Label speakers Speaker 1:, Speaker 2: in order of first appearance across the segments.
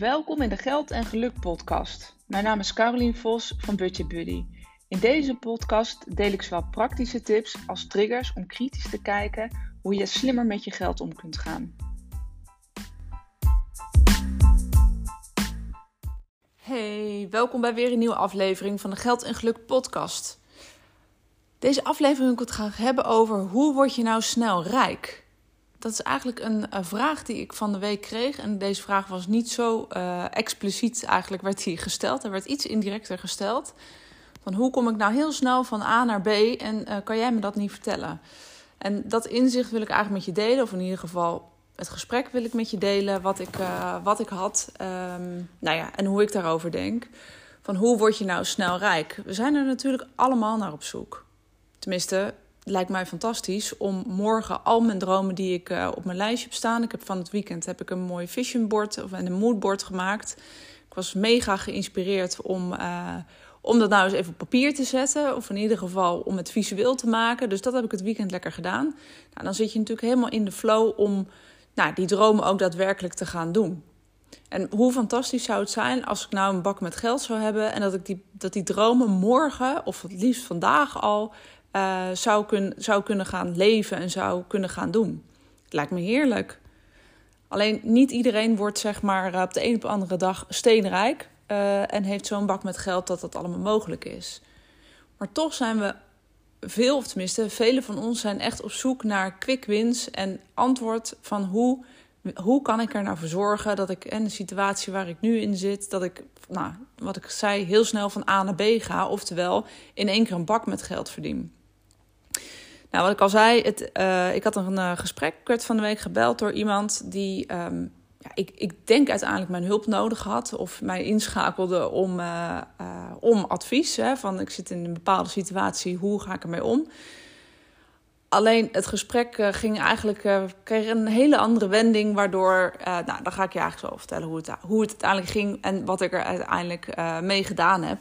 Speaker 1: Welkom in de Geld en Geluk podcast. Mijn naam is Carolien Vos van Budget Buddy. In deze podcast deel ik zowel praktische tips als triggers om kritisch te kijken hoe je slimmer met je geld om kunt gaan. Hey, welkom bij weer een nieuwe aflevering van de Geld en Geluk podcast. Deze aflevering wil ik het gaan hebben over hoe word je nou snel rijk? Dat is eigenlijk een, vraag die ik van de week kreeg. En deze vraag was niet zo uh, expliciet eigenlijk werd die gesteld. Er werd iets indirecter gesteld. Van hoe kom ik nou heel snel van A naar B en uh, kan jij me dat niet vertellen? En dat inzicht wil ik eigenlijk met je delen. Of in ieder geval het gesprek wil ik met je delen. Wat ik, uh, wat ik had. Um, nou ja, en hoe ik daarover denk. Van hoe word je nou snel rijk? We zijn er natuurlijk allemaal naar op zoek. Tenminste, lijkt mij fantastisch om morgen al mijn dromen die ik uh, op mijn lijstje heb staan. Ik heb van het weekend heb ik een mooi vision board of een moodboard gemaakt. Ik was mega geïnspireerd om, uh, om dat nou eens even op papier te zetten. Of in ieder geval om het visueel te maken. Dus dat heb ik het weekend lekker gedaan. Nou, dan zit je natuurlijk helemaal in de flow om nou, die dromen ook daadwerkelijk te gaan doen. En hoe fantastisch zou het zijn als ik nou een bak met geld zou hebben en dat ik die, dat die dromen morgen, of het liefst vandaag al, uh, zou, kun, zou kunnen gaan leven en zou kunnen gaan doen. Het lijkt me heerlijk. Alleen niet iedereen wordt zeg maar eh, op de een op de andere dag steenrijk uh, en heeft zo'n bak met geld dat dat allemaal mogelijk is. Maar toch zijn we veel, of tenminste velen van ons zijn echt op zoek naar quick wins en antwoord van hoe, hoe kan ik er nou voor zorgen dat ik in de situatie waar ik nu in zit, dat ik, nou, wat ik zei, heel snel van A naar B ga, oftewel in één keer een bak met geld verdien. Nou, wat ik al zei, het, uh, ik had een uh, gesprek, werd van de week gebeld door iemand die, um, ja, ik, ik denk uiteindelijk mijn hulp nodig had of mij inschakelde om, uh, om advies. Hè, van ik zit in een bepaalde situatie, hoe ga ik ermee om? Alleen het gesprek ging eigenlijk, kreeg een hele andere wending, waardoor, nou, dan ga ik je eigenlijk zo vertellen hoe het, hoe het uiteindelijk ging en wat ik er uiteindelijk mee gedaan heb.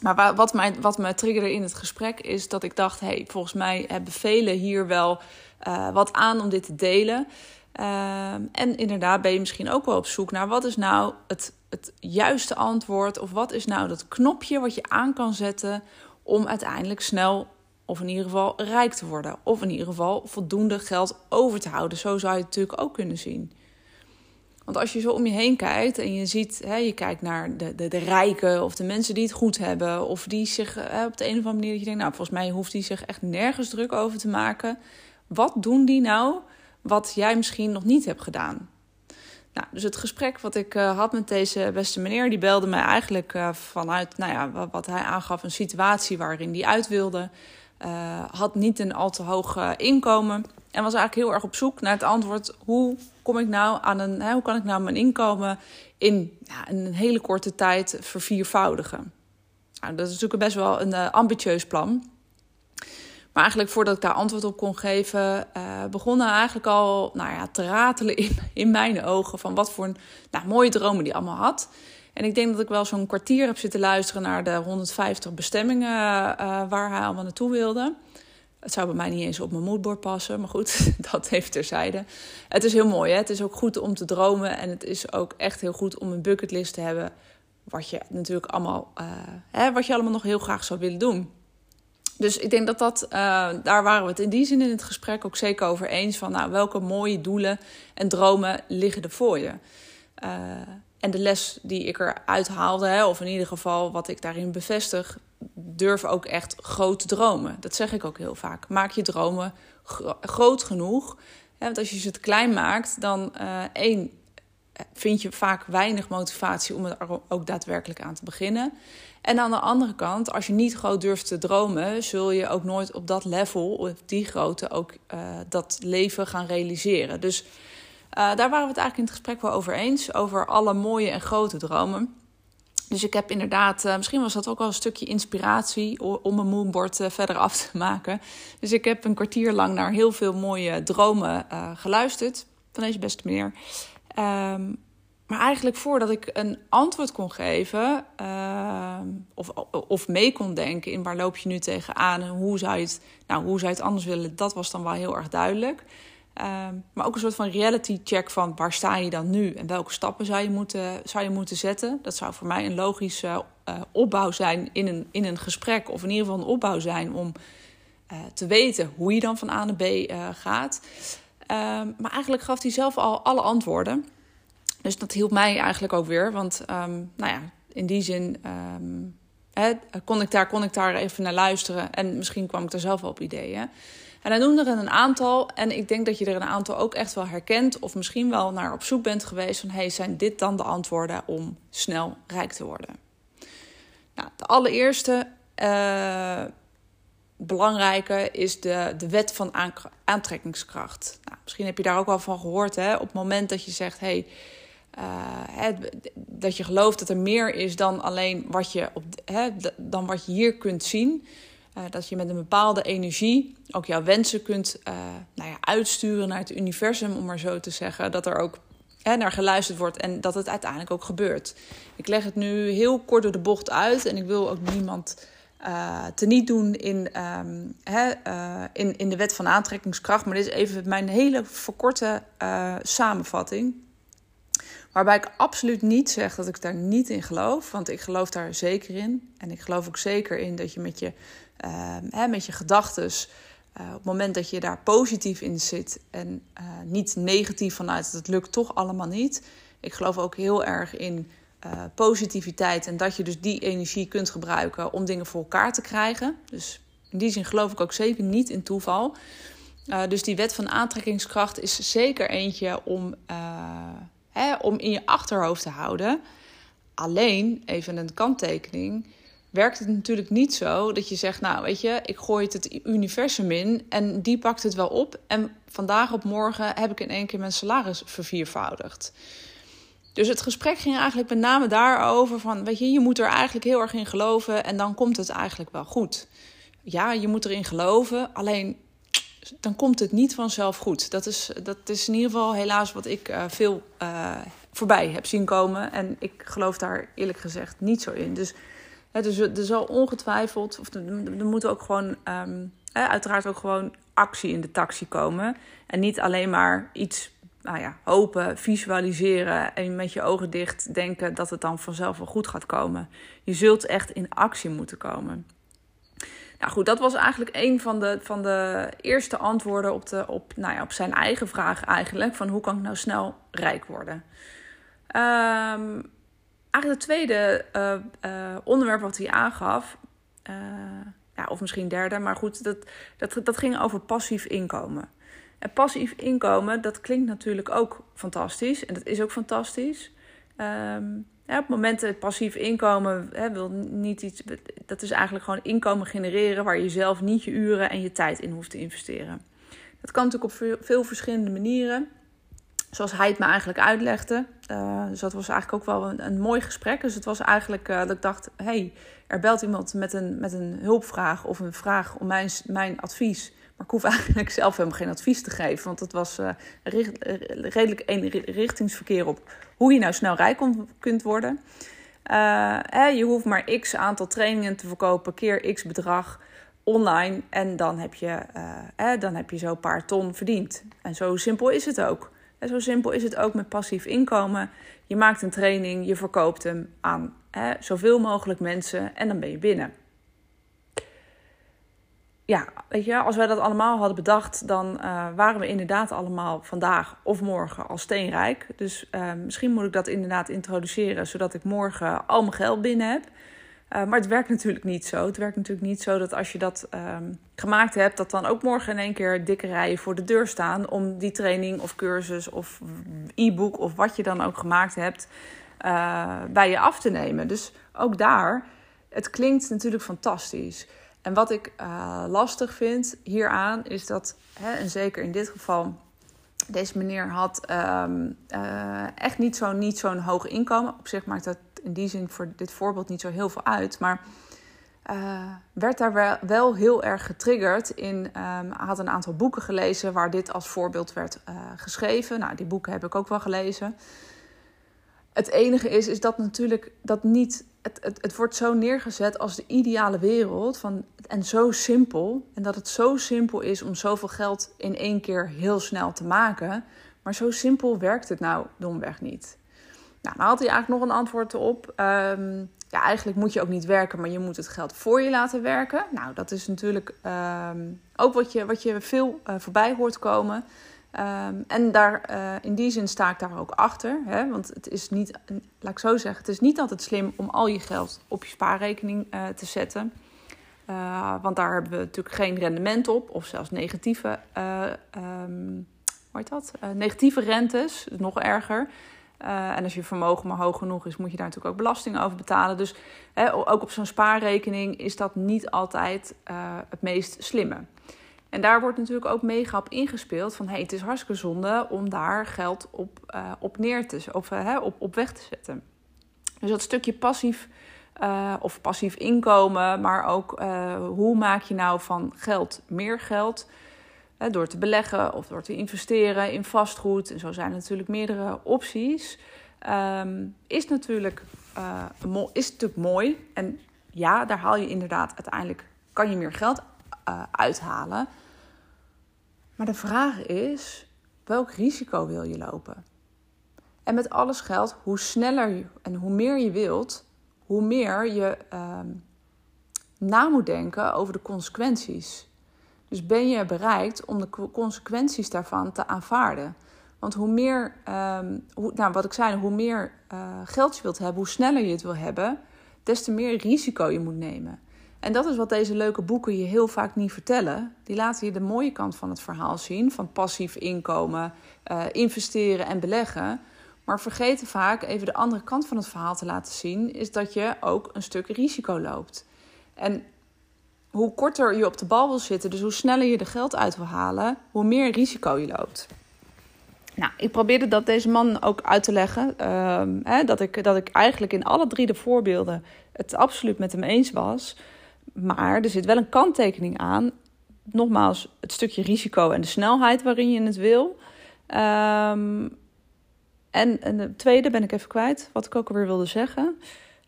Speaker 1: Maar wat mij, wat me triggerde in het gesprek is dat ik dacht: hey, volgens mij hebben velen hier wel uh, wat aan om dit te delen. Uh, en inderdaad ben je misschien ook wel op zoek naar wat is nou het, het juiste antwoord, of wat is nou dat knopje wat je aan kan zetten om uiteindelijk snel, of in ieder geval rijk te worden, of in ieder geval voldoende geld over te houden. Zo zou je het natuurlijk ook kunnen zien. Want als je zo om je heen kijkt en je ziet, hè, je kijkt naar de, de, de rijken of de mensen die het goed hebben, of die zich hè, op de een of andere manier, dat je denkt, nou, volgens mij hoeft die zich echt nergens druk over te maken. Wat doen die nou wat jij misschien nog niet hebt gedaan? Nou, dus het gesprek wat ik uh, had met deze beste meneer, die belde mij eigenlijk uh, vanuit, nou ja, wat hij aangaf, een situatie waarin hij uit wilde. Uh, had niet een al te hoog inkomen en was eigenlijk heel erg op zoek naar het antwoord: hoe kom ik nou aan een, hè, hoe kan ik nou mijn inkomen in ja, een hele korte tijd verviervoudigen? Nou, dat is natuurlijk best wel een uh, ambitieus plan. Maar eigenlijk voordat ik daar antwoord op kon geven, uh, begonnen eigenlijk al nou ja, te ratelen in, in mijn ogen van wat voor een, nou, mooie dromen die allemaal had. En ik denk dat ik wel zo'n kwartier heb zitten luisteren naar de 150 bestemmingen uh, waar hij allemaal naartoe wilde. Het zou bij mij niet eens op mijn moodboard passen, maar goed, dat heeft terzijde. Het is heel mooi, hè? het is ook goed om te dromen en het is ook echt heel goed om een bucketlist te hebben. Wat je natuurlijk allemaal, uh, hè, wat je allemaal nog heel graag zou willen doen. Dus ik denk dat dat, uh, daar waren we het in die zin in het gesprek ook zeker over eens. Van nou, welke mooie doelen en dromen liggen er voor je? Uh, en de les die ik eruit haalde, hè, of in ieder geval wat ik daarin bevestig, durf ook echt groot dromen. Dat zeg ik ook heel vaak. Maak je dromen groot genoeg. want als je ze te klein maakt, dan uh, één, vind je vaak weinig motivatie om er ook daadwerkelijk aan te beginnen. En aan de andere kant, als je niet groot durft te dromen, zul je ook nooit op dat level, op die grootte, ook uh, dat leven gaan realiseren. Dus daar waren we het eigenlijk in het gesprek wel over eens. Over alle mooie en grote dromen. Dus ik heb inderdaad, uh, misschien was dat ook wel een stukje inspiratie om mijn moonboard uh, verder af te maken. Dus ik heb een kwartier lang naar heel veel mooie dromen geluisterd van deze beste meneer. Um, maar eigenlijk voordat ik een antwoord kon geven, ehm, of, of mee kon denken in waar loop je nu tegenaan en hoe zou je het, nou, hoe zou je het anders willen, dat was dan wel heel erg duidelijk. Ehm, maar ook een soort van reality check van waar sta je dan nu en welke stappen zou je moeten, zou je moeten zetten. Dat zou voor mij een logische uh, opbouw zijn in een, in een gesprek, of in ieder geval een opbouw zijn om uh, te weten hoe je dan van A naar B uh, gaat. Ehm, maar eigenlijk gaf hij zelf al alle antwoorden. Dus dat hielp mij eigenlijk ook weer. Want um, nou ja, in die zin kon, ik daar, kon ik daar even naar luisteren. En misschien kwam ik er zelf wel op ideeën. En hij noemde er een aantal. En ik denk dat je er een aantal ook echt wel herkent. Of misschien wel naar op zoek bent geweest van... hey, zijn dit dan de antwoorden om snel rijk te worden? Nou, de allereerste uh, belangrijke is de, de wet van aantrekkingskracht. Nou, misschien heb je daar ook wel van gehoord. Hè? Op het moment dat je zegt... hey, uh, dat je gelooft dat er meer is dan alleen wat je, op, dan wat je hier kunt zien... Uh, dat je met een bepaalde energie ook jouw wensen kunt uh, nou ja, uitsturen naar het universum, om maar zo te zeggen. Dat er ook hè, naar geluisterd wordt en dat het uiteindelijk ook gebeurt. Ik leg het nu heel kort door de bocht uit en ik wil ook niemand uh, teniet doen in, um, hè, in, in de wet van aantrekkingskracht. Maar dit is even mijn hele verkorte samenvatting. Waarbij ik absoluut niet zeg dat ik daar niet in geloof. Want ik geloof daar zeker in. En ik geloof ook zeker in dat je met je uh, met je gedachten. Uh, op het moment dat je daar positief in zit en uh, niet negatief vanuit het lukt toch allemaal niet. Ik geloof ook heel erg in uh, positiviteit en dat je dus die energie kunt gebruiken om dingen voor elkaar te krijgen. Dus in die zin geloof ik ook zeker niet in toeval. dus die wet van aantrekkingskracht is zeker eentje om, om in je achterhoofd te houden. Alleen, even een kanttekening werkt het natuurlijk niet zo dat je zegt, nou weet je, ik gooi het het universum in en die pakt het wel op en vandaag op morgen heb ik in één keer mijn salaris verviervoudigd. Dus het gesprek ging eigenlijk met name daarover van, weet je, je moet er eigenlijk heel erg in geloven en dan komt het eigenlijk wel goed. Ja, je moet erin geloven, alleen dan komt het niet vanzelf goed. Dat is, dat is in ieder geval helaas wat ik uh, veel uh, voorbij heb zien komen. En ik geloof daar eerlijk gezegd niet zo in. Dus dus er zal ongetwijfeld, of er, moet ook gewoon, um, uiteraard ook gewoon actie in de taxi komen. En niet alleen maar iets nou ja, hopen, visualiseren en met je ogen dicht denken dat het dan vanzelf wel goed gaat komen. Je zult echt in actie moeten komen. Nou goed, dat was eigenlijk een van de, van de eerste antwoorden op, de, op, nou ja, op zijn eigen vraag eigenlijk. Van hoe kan ik nou snel rijk worden? Um, eigenlijk het tweede uh, uh, onderwerp wat hij aangaf, uh, ja, of misschien derde, maar goed, dat, dat, dat ging over passief inkomen. En passief inkomen, dat klinkt natuurlijk ook fantastisch. En dat is ook fantastisch. Um, ja, op het moment dat passief inkomen hè, wil niet iets. Dat is eigenlijk gewoon inkomen genereren waar je zelf niet je uren en je tijd in hoeft te investeren. Dat kan natuurlijk op veel verschillende manieren zoals hij het me eigenlijk uitlegde. Uh, dus dat was eigenlijk ook wel een, mooi gesprek. Dus het was eigenlijk uh, dat ik dacht: hé, hey, er belt iemand met een, met een hulpvraag of een vraag om mijn, mijn advies. Maar ik hoef eigenlijk zelf helemaal geen advies te geven. Want het was uh, richt, redelijk een richtingsverkeer op hoe je nou snel rijk kunt worden. je hoeft maar x aantal trainingen te verkopen, keer x bedrag online. En dan heb je, dan heb je zo een paar ton verdiend. En zo simpel is het ook. En zo simpel is het ook met passief inkomen. Je maakt een training, je verkoopt hem aan hè, zoveel mogelijk mensen en dan ben je binnen. Ja, weet je, als wij dat allemaal hadden bedacht, dan uh, waren we inderdaad allemaal vandaag of morgen al steenrijk. Dus uh, misschien moet ik dat inderdaad introduceren, zodat ik morgen al mijn geld binnen heb. Uh, maar het werkt natuurlijk niet zo. Het werkt natuurlijk niet zo dat als je dat um, gemaakt hebt, dat dan ook morgen in één keer dikke rijen voor de deur staan om die training of cursus of e-book of wat je dan ook gemaakt hebt bij je af te nemen. Dus ook daar, het klinkt natuurlijk fantastisch. En wat ik uh, lastig vind hieraan is dat, hè, en zeker in dit geval, deze meneer had um, echt niet zo'n niet zo'n hoog inkomen. Op zich maakt dat in die zin voor dit voorbeeld niet zo heel veel uit. Maar uh, werd daar wel, wel, heel erg getriggerd in. Um, had een aantal boeken gelezen waar dit als voorbeeld werd geschreven. Nou, die boeken heb ik ook wel gelezen. Het enige is, is dat natuurlijk dat niet het, het, het wordt zo neergezet als de ideale wereld van, en zo simpel. En dat het zo simpel is om zoveel geld in één keer heel snel te maken. Maar zo simpel werkt het nou domweg niet. Nou, dan had hij eigenlijk nog een antwoord op. Ehm, ja, eigenlijk moet je ook niet werken, maar je moet het geld voor je laten werken. Nou, dat is natuurlijk ehm, ook wat je, wat je veel uh, voorbij hoort komen. Ehm, en daar, uh, in die zin sta ik daar ook achter. Hè? Want het is niet, laat ik zo zeggen, het is niet altijd slim om al je geld op je spaarrekening uh, te zetten. want daar hebben we natuurlijk geen rendement op, of zelfs negatieve, um, hoe heet dat? negatieve rentes, nog erger. En als je vermogen maar hoog genoeg is, moet je daar natuurlijk ook belasting over betalen. Dus ook op zo'n spaarrekening is dat niet altijd het meest slimme. En daar wordt natuurlijk ook mega op ingespeeld van hey, het is hartstikke zonde om daar geld op, uh, op neer te of hè, op, op weg te zetten. Dus dat stukje passief of passief inkomen, maar ook hoe maak je nou van geld meer geld? door te beleggen of door te investeren in vastgoed. En zo zijn er natuurlijk meerdere opties. Um, is, natuurlijk, uh, is natuurlijk mooi. En ja, daar haal je inderdaad uiteindelijk... kan je meer geld uh, uithalen. Maar de vraag is, welk risico wil je lopen? En met alles geldt, hoe sneller en hoe meer je wilt... hoe meer je um, na moet denken over de consequenties... Dus ben je bereikt om de consequenties daarvan te aanvaarden? Want hoe meer, um, hoe, nou, wat ik zei, hoe meer uh, geld je wilt hebben, hoe sneller je het wil hebben, des te meer risico je moet nemen. En dat is wat deze leuke boeken je heel vaak niet vertellen. Die laten je de mooie kant van het verhaal zien: van passief inkomen, uh, investeren en beleggen. Maar vergeten vaak even de andere kant van het verhaal te laten zien, is dat je ook een stuk risico loopt. En hoe korter je op de bal wil zitten, dus hoe sneller je er geld uit wil halen, hoe meer risico je loopt. Nou, ik probeerde dat deze man ook uit te leggen. Uh, hè, dat, ik, dat ik eigenlijk in alle drie de voorbeelden het absoluut met hem eens was. Maar er zit wel een kanttekening aan. Nogmaals, het stukje risico en de snelheid waarin je het wil. Um, en, en de tweede ben ik even kwijt, wat ik ook alweer wilde zeggen.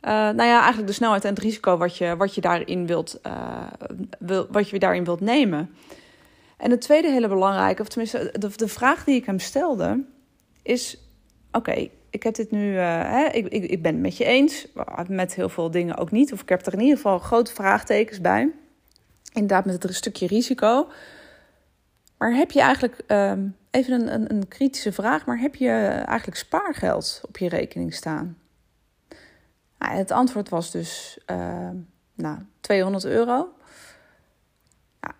Speaker 1: Uh, nou ja, eigenlijk de snelheid en het risico wat je, wat je, daarin, wilt, uh, wil, wat je daarin wilt nemen. En het tweede hele belangrijke, of tenminste de, de vraag die ik hem stelde, is: Oké, ik heb dit nu, uh, hè, ik, ik, ik ben het met je eens, met heel veel dingen ook niet. Of ik heb er in ieder geval grote vraagtekens bij. Inderdaad, met het stukje risico. Maar heb je eigenlijk, ehm, even een, een, een kritische vraag, maar heb je eigenlijk spaargeld op je rekening staan? Nou, het antwoord was dus uh, nou, 200 euro.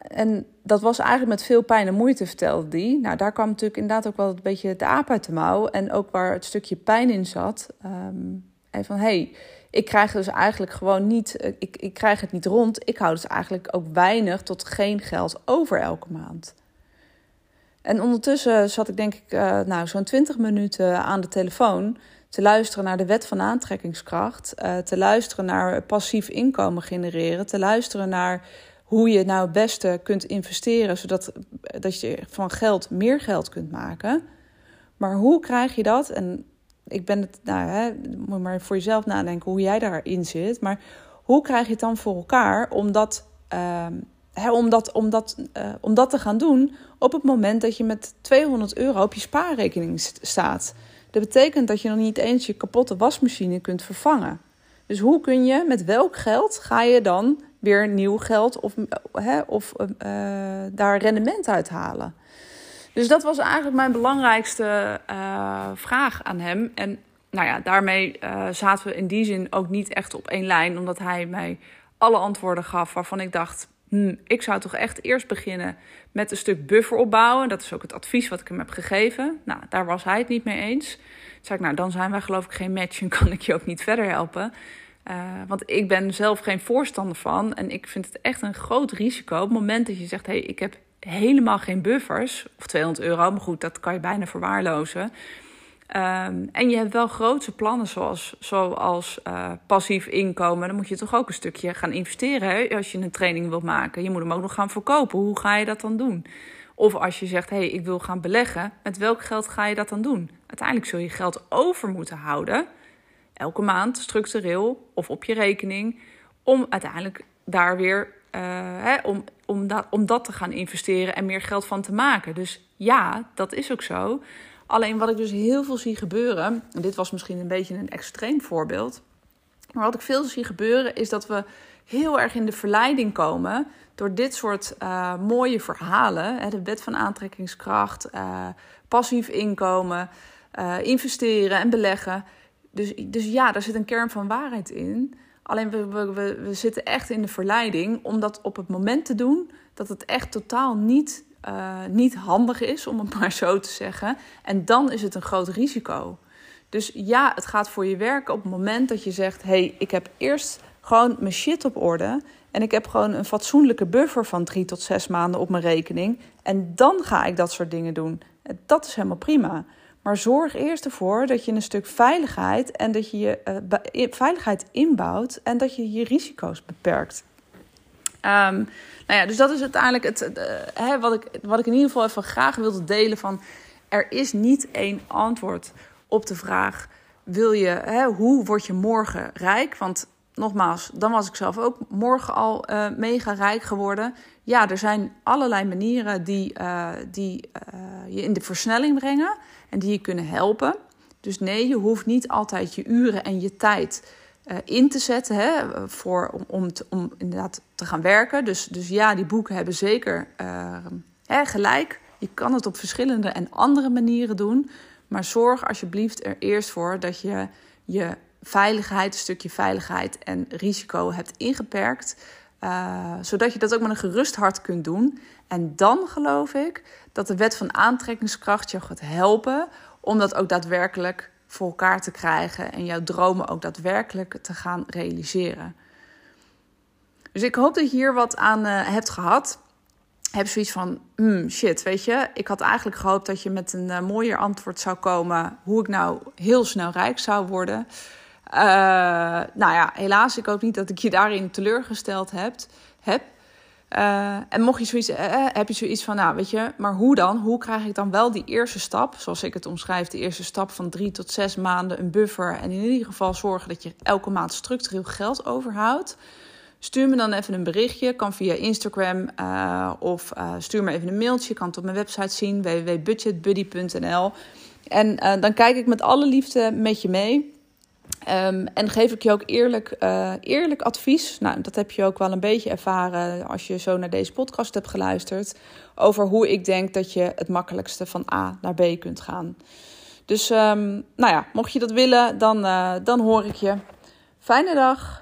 Speaker 1: En dat was eigenlijk met veel pijn en moeite, vertelde die. Nou, daar kwam natuurlijk inderdaad ook wel een beetje de aap uit de mouw. En ook waar het stukje pijn in zat. Um, en van, hé, hey, ik krijg dus eigenlijk gewoon niet... Eh, ik, ik krijg het niet rond. Ik hou dus eigenlijk ook weinig tot geen geld over elke maand. En ondertussen zat ik denk ik uh, nou, zo'n 20 minuten aan de telefoon te luisteren naar de wet van aantrekkingskracht, uh, te luisteren naar passief inkomen genereren, te luisteren naar hoe je nou het beste kunt investeren, zodat dat je van geld meer geld kunt maken. Maar hoe krijg je dat? En ik ben het, nou, hè, moet maar voor jezelf nadenken hoe jij daarin zit. Maar hoe krijg je het dan voor elkaar om dat, uh, hè, om dat, om dat, uh, om dat te gaan doen op het moment dat je met 200 euro op je spaarrekening staat? Dat betekent dat je nog niet eens je kapotte wasmachine kunt vervangen. Dus hoe kun je, met welk geld ga je dan weer nieuw geld of, hè, of uh, daar rendement uit halen? Dus dat was eigenlijk mijn belangrijkste uh, vraag aan hem. En nou ja, daarmee uh, zaten we in die zin ook niet echt op één lijn, omdat hij mij alle antwoorden gaf waarvan ik dacht: hm, ik zou toch echt eerst beginnen met een stuk buffer opbouwen. Dat is ook het advies wat ik hem heb gegeven. Nou, daar was hij het niet mee eens. Toen zei ik, nou, dan zijn wij geloof ik geen match en kan ik je ook niet verder helpen. Uh, want ik ben zelf geen voorstander van. En ik vind het echt een groot risico op het moment dat je zegt: hé, hey, ik heb helemaal geen buffers. Of 200 euro, maar goed, dat kan je bijna verwaarlozen. Um, en je hebt wel grootse plannen zoals, zoals uh, passief inkomen. Dan moet je toch ook een stukje gaan investeren als je een training wilt maken. Je moet hem ook nog gaan verkopen. Hoe ga je dat dan doen? Of als je zegt, hé, hey, ik wil gaan beleggen. Met welk geld ga je dat dan doen? Uiteindelijk zul je geld over moeten houden. Elke maand structureel of op je rekening om uiteindelijk daar weer uh, hè, om, om, dat, om dat te gaan investeren en meer geld van te maken. Dus ja, dat is ook zo. Alleen wat ik dus heel veel zie gebeuren, en dit was misschien een beetje een extreem voorbeeld, maar wat ik veel zie gebeuren is dat we heel erg in de verleiding komen door dit soort uh, mooie verhalen. Hè, de wet van aantrekkingskracht, uh, passief inkomen, investeren en beleggen. Dus, dus ja, daar zit een kern van waarheid in. Alleen we, we, we, zitten echt in de verleiding om dat op het moment te doen dat het echt totaal niet, niet handig is, om het maar zo te zeggen. En dan is het een groot risico. Dus ja, het gaat voor je werken op het moment dat je zegt: hé, hey, ik heb eerst gewoon mijn shit op orde. En ik heb gewoon een fatsoenlijke buffer van drie tot zes maanden op mijn rekening. En dan ga ik dat soort dingen doen. Dat is helemaal prima. Maar zorg eerst ervoor dat je een stuk veiligheid en dat je je uh, veiligheid inbouwt en dat je je risico's beperkt. Um, nou ja, dus dat is uiteindelijk het, uh, hè, wat, ik, wat ik in ieder geval even graag wilde delen van er is niet één antwoord op de vraag: wil je, hè, hoe word je morgen rijk? Want nogmaals, dan was ik zelf ook morgen al uh, mega rijk geworden. Ja, er zijn allerlei manieren die, uh, die uh, je in de versnelling brengen en die je kunnen helpen. Dus nee, je hoeft niet altijd je uren en je tijd in te zetten hè, voor, om, om, om inderdaad te gaan werken. Dus, dus ja, die boeken hebben zeker hè, gelijk. Je kan het op verschillende en andere manieren doen. Maar zorg alsjeblieft er eerst voor dat je je veiligheid, een stukje veiligheid en risico hebt ingeperkt. Uh, zodat je dat ook met een gerust hart kunt doen. En dan geloof ik dat de wet van aantrekkingskracht je gaat helpen om dat ook daadwerkelijk voor elkaar te krijgen en jouw dromen ook daadwerkelijk te gaan realiseren. Dus ik hoop dat je hier wat aan uh, hebt gehad heb zoiets van, hmm, shit, weet je, ik had eigenlijk gehoopt dat je met een uh, mooier antwoord zou komen hoe ik nou heel snel rijk zou worden. Uh, nou ja, helaas, ik hoop niet dat ik je daarin teleurgesteld heb. heb. Uh, en mocht je zoiets, heb je zoiets van, nou weet je, maar hoe dan? Hoe krijg ik dan wel die eerste stap, zoals ik het omschrijf, de eerste stap van drie tot zes maanden, een buffer en in ieder geval zorgen dat je elke maand structureel geld overhoudt? Stuur me dan even een berichtje. Kan via Instagram uh, of uh, stuur me even een mailtje. Je kan het op mijn website zien, www.budgetbuddy.nl. En uh, dan kijk ik met alle liefde met je mee. Um, en geef ik je ook eerlijk, eerlijk advies. Nou, dat heb je ook wel een beetje ervaren als je zo naar deze podcast hebt geluisterd. Over hoe ik denk dat je het makkelijkste van A naar B kunt gaan. Dus um, nou ja, mocht je dat willen, dan, dan hoor ik je. Fijne dag.